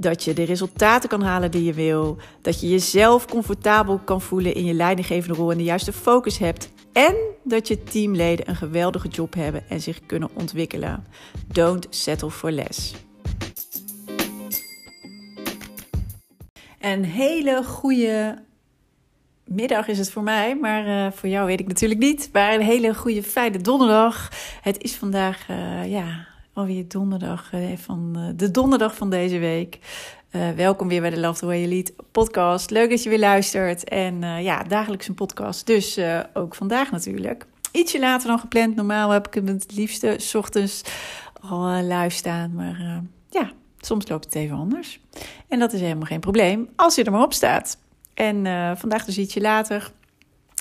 Dat je de resultaten kan halen die je wil. Dat je jezelf comfortabel kan voelen in je leidinggevende rol en de juiste focus hebt. En dat je teamleden een geweldige job hebben en zich kunnen ontwikkelen. Don't settle for less. Een hele goede middag is het voor mij, maar uh, voor jou weet ik natuurlijk niet. Maar een hele goede fijne donderdag. Het is vandaag, uh, ja, alweer donderdag uh, van de donderdag van deze week. welkom weer bij de Love the Way You Lead podcast. Leuk dat je weer luistert. En ja, dagelijks een podcast. Dus ook vandaag natuurlijk. Ietsje later dan gepland. Normaal heb ik hem het liefste s ochtends al staan. Maar ja, soms loopt het even anders. En dat is helemaal geen probleem als je er maar op staat. En vandaag dus ietsje later.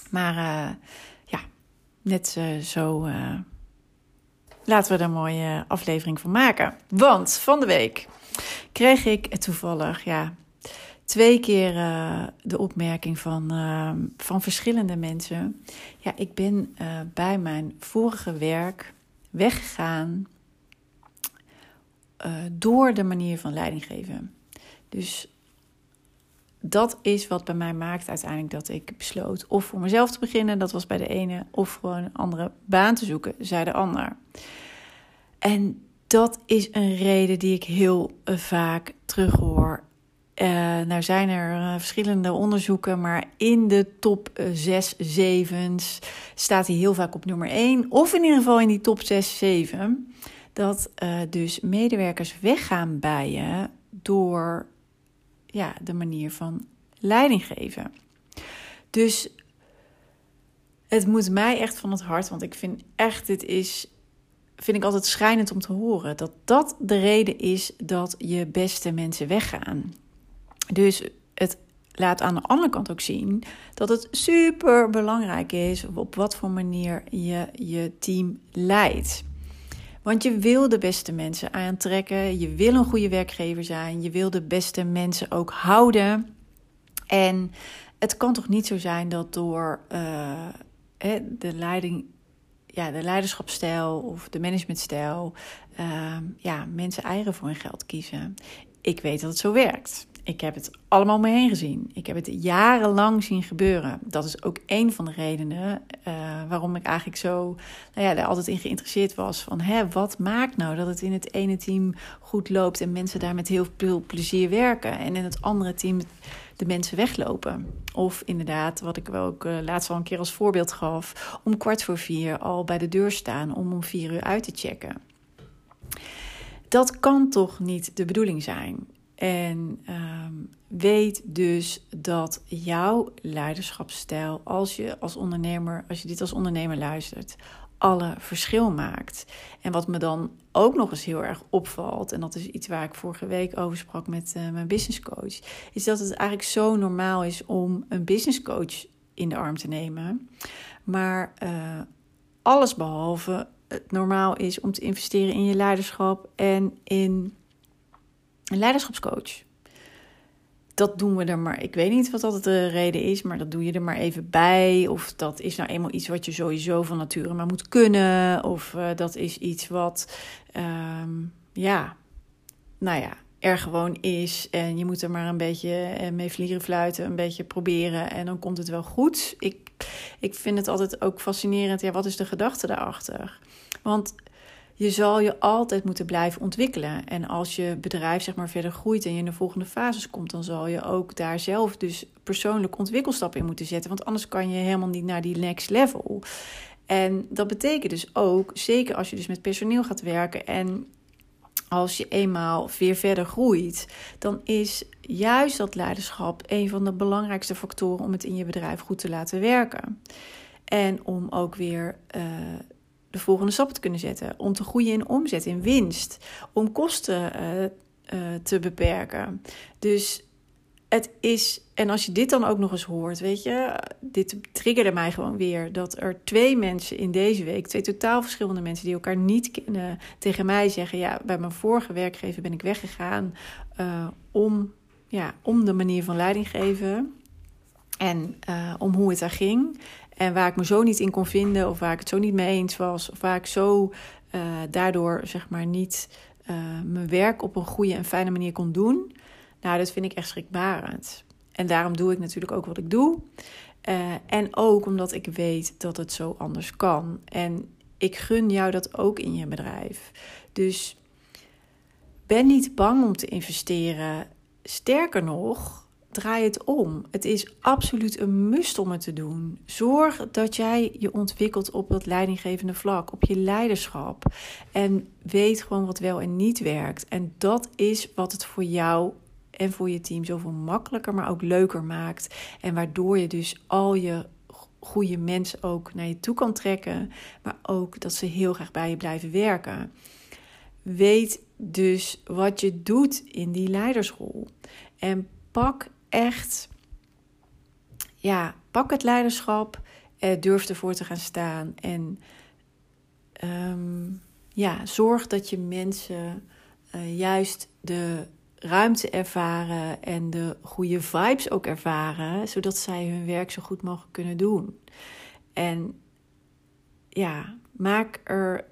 Maar ja, net zo laten we er een mooie aflevering van maken. Want van de week kreeg ik toevallig, ja, twee keer de opmerking van, van verschillende mensen. Ja, ik ben bij mijn vorige werk weggegaan door de manier van leiding geven. Dus dat is wat bij mij maakt uiteindelijk dat ik besloot of voor mezelf te beginnen, dat was bij de ene, of gewoon een andere baan te zoeken, zei de ander. En dat is een reden die ik heel eh, vaak terughoor. Uh, nou zijn er uh, verschillende onderzoeken, maar in de top 6, 7 staat hij heel vaak op nummer 1. Of in ieder geval in die top 6, 7. Dat uh, dus medewerkers weggaan bij je door ja, de manier van leiding geven. Dus het moet mij echt van het hart, want ik vind echt, dit is, vind ik altijd schrijnend om te horen, dat dat de reden is dat je beste mensen weggaan. Dus het laat aan de andere kant ook zien dat het super belangrijk is op wat voor manier je je team leidt. Want je wil de beste mensen aantrekken. Je wil een goede werkgever zijn. Je wil de beste mensen ook houden. En het kan toch niet zo zijn dat door uh, de leiding, ja, de leiderschapsstijl of de managementstijl, uh, ja, mensen eigen voor hun geld kiezen. Ik weet dat het zo werkt. Ik heb het allemaal mee heen gezien. Ik heb het jarenlang zien gebeuren. Dat is ook een van de redenen uh, waarom ik eigenlijk zo nou ja, daar altijd in geïnteresseerd was. Van hè, wat maakt nou dat het in het ene team goed loopt en mensen daar met heel veel plezier werken. En in het andere team de mensen weglopen. Of inderdaad, wat ik wel ook uh, laatst al een keer als voorbeeld gaf, om kwart voor vier al bij de deur staan om om vier uur uit te checken. Dat kan toch niet de bedoeling zijn? En um, weet dus dat jouw leiderschapsstijl, als je als ondernemer, als je dit als ondernemer luistert, alle verschil maakt. En wat me dan ook nog eens heel erg opvalt, en dat is iets waar ik vorige week over sprak met uh, mijn business coach, is dat het eigenlijk zo normaal is om een business coach in de arm te nemen. Maar uh, alles behalve het normaal is om te investeren in je leiderschap en in een leiderschapscoach. Dat doen we er maar. Ik weet niet wat dat de reden is, maar dat doe je er maar even bij. Of dat is nou eenmaal iets wat je sowieso van nature maar moet kunnen. Of uh, dat is iets wat, um, ja, nou ja, er gewoon is. En je moet er maar een beetje eh, mee vliegen fluiten, een beetje proberen. En dan komt het wel goed. Ik, ik vind het altijd ook fascinerend. Ja, wat is de gedachte daarachter? Want je zal je altijd moeten blijven ontwikkelen. En als je bedrijf zeg maar verder groeit en je in de volgende fases komt, dan zal je ook daar zelf dus persoonlijk ontwikkelstappen in moeten zetten. Want anders kan je helemaal niet naar die next level. En dat betekent dus ook, zeker als je dus met personeel gaat werken en als je eenmaal weer verder groeit, dan is juist dat leiderschap een van de belangrijkste factoren om het in je bedrijf goed te laten werken. En om ook weer uh, de volgende stap te kunnen zetten. Om te groeien in omzet, in winst. Om kosten uh, uh, te beperken. Dus het is, en als je dit dan ook nog eens hoort, weet je, dit triggerde mij gewoon weer. Dat er twee mensen in deze week, twee totaal verschillende mensen die elkaar niet kennen, tegen mij zeggen: Ja, bij mijn vorige werkgever ben ik weggegaan uh, om, ja, om de manier van leiding geven. En om hoe het daar ging. En waar ik me zo niet in kon vinden, of waar ik het zo niet mee eens was, of waar ik zo uh, daardoor zeg maar niet mijn werk op een goede en fijne manier kon doen. Nou, dat vind ik echt schrikbarend. En daarom doe ik natuurlijk ook wat ik doe. Uh, en ook omdat ik weet dat het zo anders kan. En ik gun jou dat ook in je bedrijf. Dus ben niet bang om te investeren. Sterker nog, draai het om. Het is absoluut een must om het te doen. Zorg dat jij je ontwikkelt op dat leidinggevende vlak, op je leiderschap. En weet gewoon wat wel en niet werkt. En dat is wat het voor jou en voor je team zoveel makkelijker, maar ook leuker maakt. En waardoor je dus al je goede mensen ook naar je toe kan trekken, maar ook dat ze heel graag bij je blijven werken. Weet dus wat je doet in die leidersrol. En pak echt, ja, pak het leiderschap, eh, durf ervoor te gaan staan. En ehm, ja, zorg dat je mensen uh, juist de ruimte ervaren en de goede vibes ook ervaren, zodat zij hun werk zo goed mogelijk kunnen doen. En ja, maak er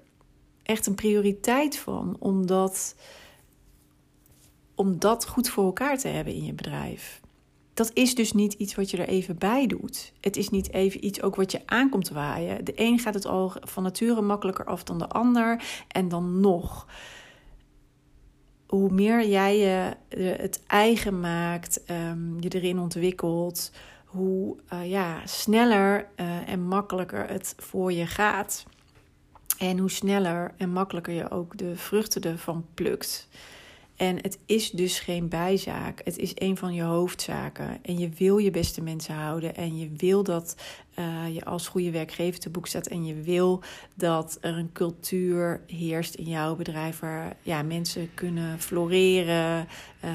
echt een prioriteit van om dat, om dat goed voor elkaar te hebben in je bedrijf. Dat is dus niet iets wat je er even bij doet. Het is niet even iets ook wat je aankomt waaien. De een gaat het al van nature makkelijker af dan de ander. En dan nog hoe meer jij je het eigen maakt, um, je erin ontwikkelt, hoe uh, ja, sneller uh, en makkelijker het voor je gaat. En hoe sneller en makkelijker je ook de vruchten ervan plukt. En het is dus geen bijzaak. Het is een van je hoofdzaken. En je wil je beste mensen houden. En je wil dat uh, je als goede werkgever te boek staat. En je wil dat er een cultuur heerst in jouw bedrijf. Waar ja, mensen kunnen floreren. Uh,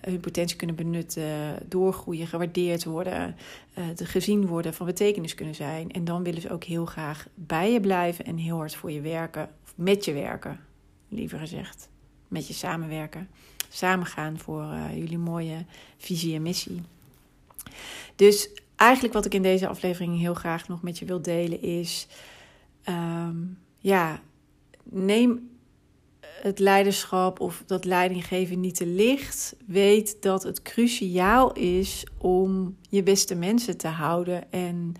hun potentie kunnen benutten. Doorgroeien, gewaardeerd worden. Uh, gezien worden, van betekenis kunnen zijn. En dan willen ze ook heel graag bij je blijven. En heel hard voor je werken. Of met je werken, liever gezegd met je samenwerken. Samen gaan voor uh, jullie mooie visie en missie. Dus eigenlijk wat ik in deze aflevering heel graag nog met je wil delen is: um, ja, neem het leiderschap of dat leidinggeven niet te licht. Weet dat het cruciaal is om je beste mensen te houden en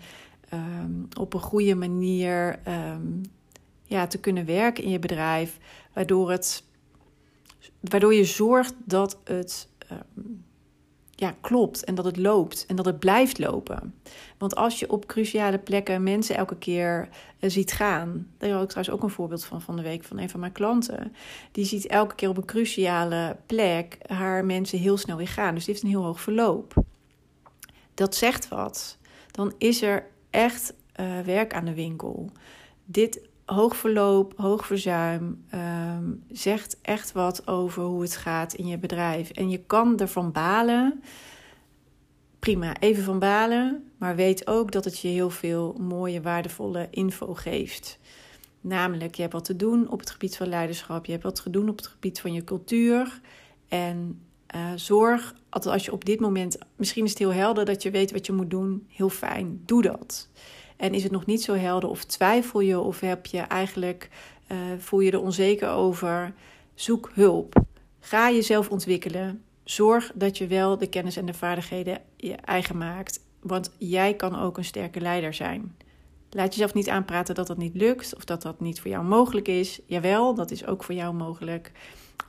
um, op een goede manier um, ja, te kunnen werken in je bedrijf, waardoor het waardoor je zorgt dat het ehm, ja, klopt en dat het loopt en dat het blijft lopen. Want als je op cruciale plekken mensen elke keer uh, ziet gaan, daar had ik trouwens ook een voorbeeld van van de week van een van mijn klanten. Die ziet elke keer op een cruciale plek haar mensen heel snel weer gaan. Dus die heeft een heel hoog verloop. Dat zegt wat. Dan is er echt uh, werk aan de winkel. Dit hoog verloop, hoog verzuim ehm, zegt echt wat over hoe het gaat in je bedrijf. En je kan ervan balen. Prima, even van balen. Maar weet ook dat het je heel veel mooie, waardevolle info geeft. Namelijk, je hebt wat te doen op het gebied van leiderschap. Je hebt wat te doen op het gebied van je cultuur. En uh, zorg, als je op dit moment, misschien is het heel helder dat je weet wat je moet doen. Heel fijn, doe dat. En is het nog niet zo helder of twijfel je of heb je eigenlijk, uh, voel je er onzeker over? Zoek hulp. Ga jezelf ontwikkelen. Zorg dat je wel de kennis en de vaardigheden je eigen maakt. Want jij kan ook een sterke leider zijn. Laat jezelf niet aanpraten dat dat niet lukt of dat dat niet voor jou mogelijk is. Jawel, dat is ook voor jou mogelijk.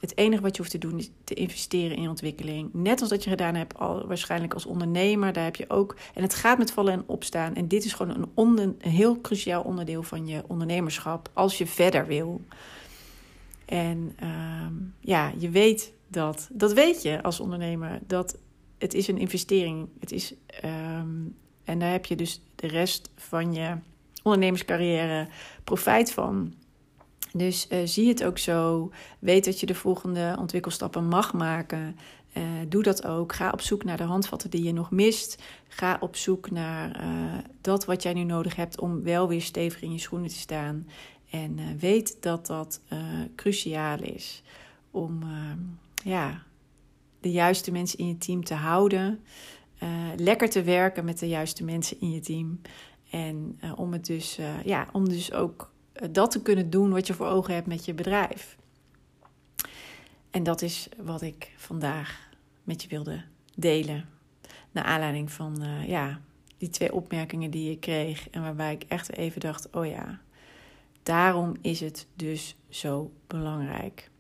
Het enige wat je hoeft te doen is te investeren in ontwikkeling. Net als dat je gedaan hebt al waarschijnlijk als ondernemer. Daar heb je ook. En het gaat met vallen en opstaan. En dit is gewoon een, heel cruciaal onderdeel van je ondernemerschap. Als je verder wil. En uh, ja, je weet dat. Dat weet je als ondernemer. Dat het is een investering. Het is. Um, en daar heb je dus de rest van je ondernemerscarrière profijt van. Dus uh, zie het ook zo. Weet dat je de volgende ontwikkelstappen mag maken. doe dat ook. Ga op zoek naar de handvatten die je nog mist. Ga op zoek naar dat wat jij nu nodig hebt om wel weer stevig in je schoenen te staan. En weet dat dat cruciaal is om ja, de juiste mensen in je team te houden. Lekker te werken met de juiste mensen in je team. En uh, om het dus, uh, ja, om dus ook dat te kunnen doen wat je voor ogen hebt met je bedrijf. En dat is wat ik vandaag met je wilde delen. Naar aanleiding van ja, die twee opmerkingen die ik kreeg. En waarbij ik echt even dacht: oh ja, daarom is het dus zo belangrijk.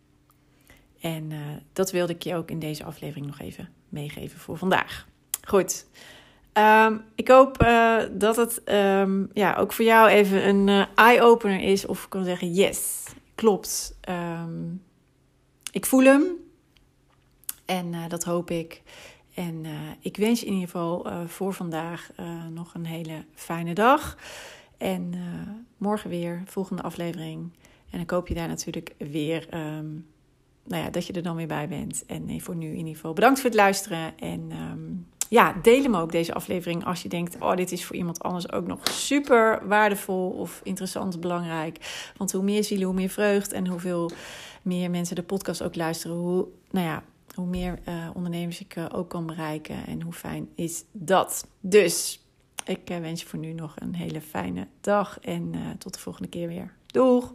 En dat wilde ik je ook in deze aflevering nog even meegeven voor vandaag. Goed. Um, ik hoop uh, dat het um, ja, ook voor jou even een uh, eye-opener is. Of ik kan zeggen, yes, klopt. Um, ik voel hem. En dat hoop ik. En ik wens je in ieder geval voor vandaag nog een hele fijne dag. En morgen weer, volgende aflevering. En ik hoop je daar natuurlijk weer nou ja, dat je er dan weer bij bent. En voor nu in ieder geval bedankt voor het luisteren. En ja, deel hem ook deze aflevering als je denkt: oh, dit is voor iemand anders ook nog super waardevol of interessant, belangrijk. Want hoe meer zielen, hoe meer vreugd. En hoeveel meer mensen de podcast ook luisteren, hoe, nou ja, hoe meer uh, ondernemers ik uh, ook kan bereiken. En hoe fijn is dat? Dus ik uh, wens je voor nu nog een hele fijne dag. En tot de volgende keer weer. Doeg!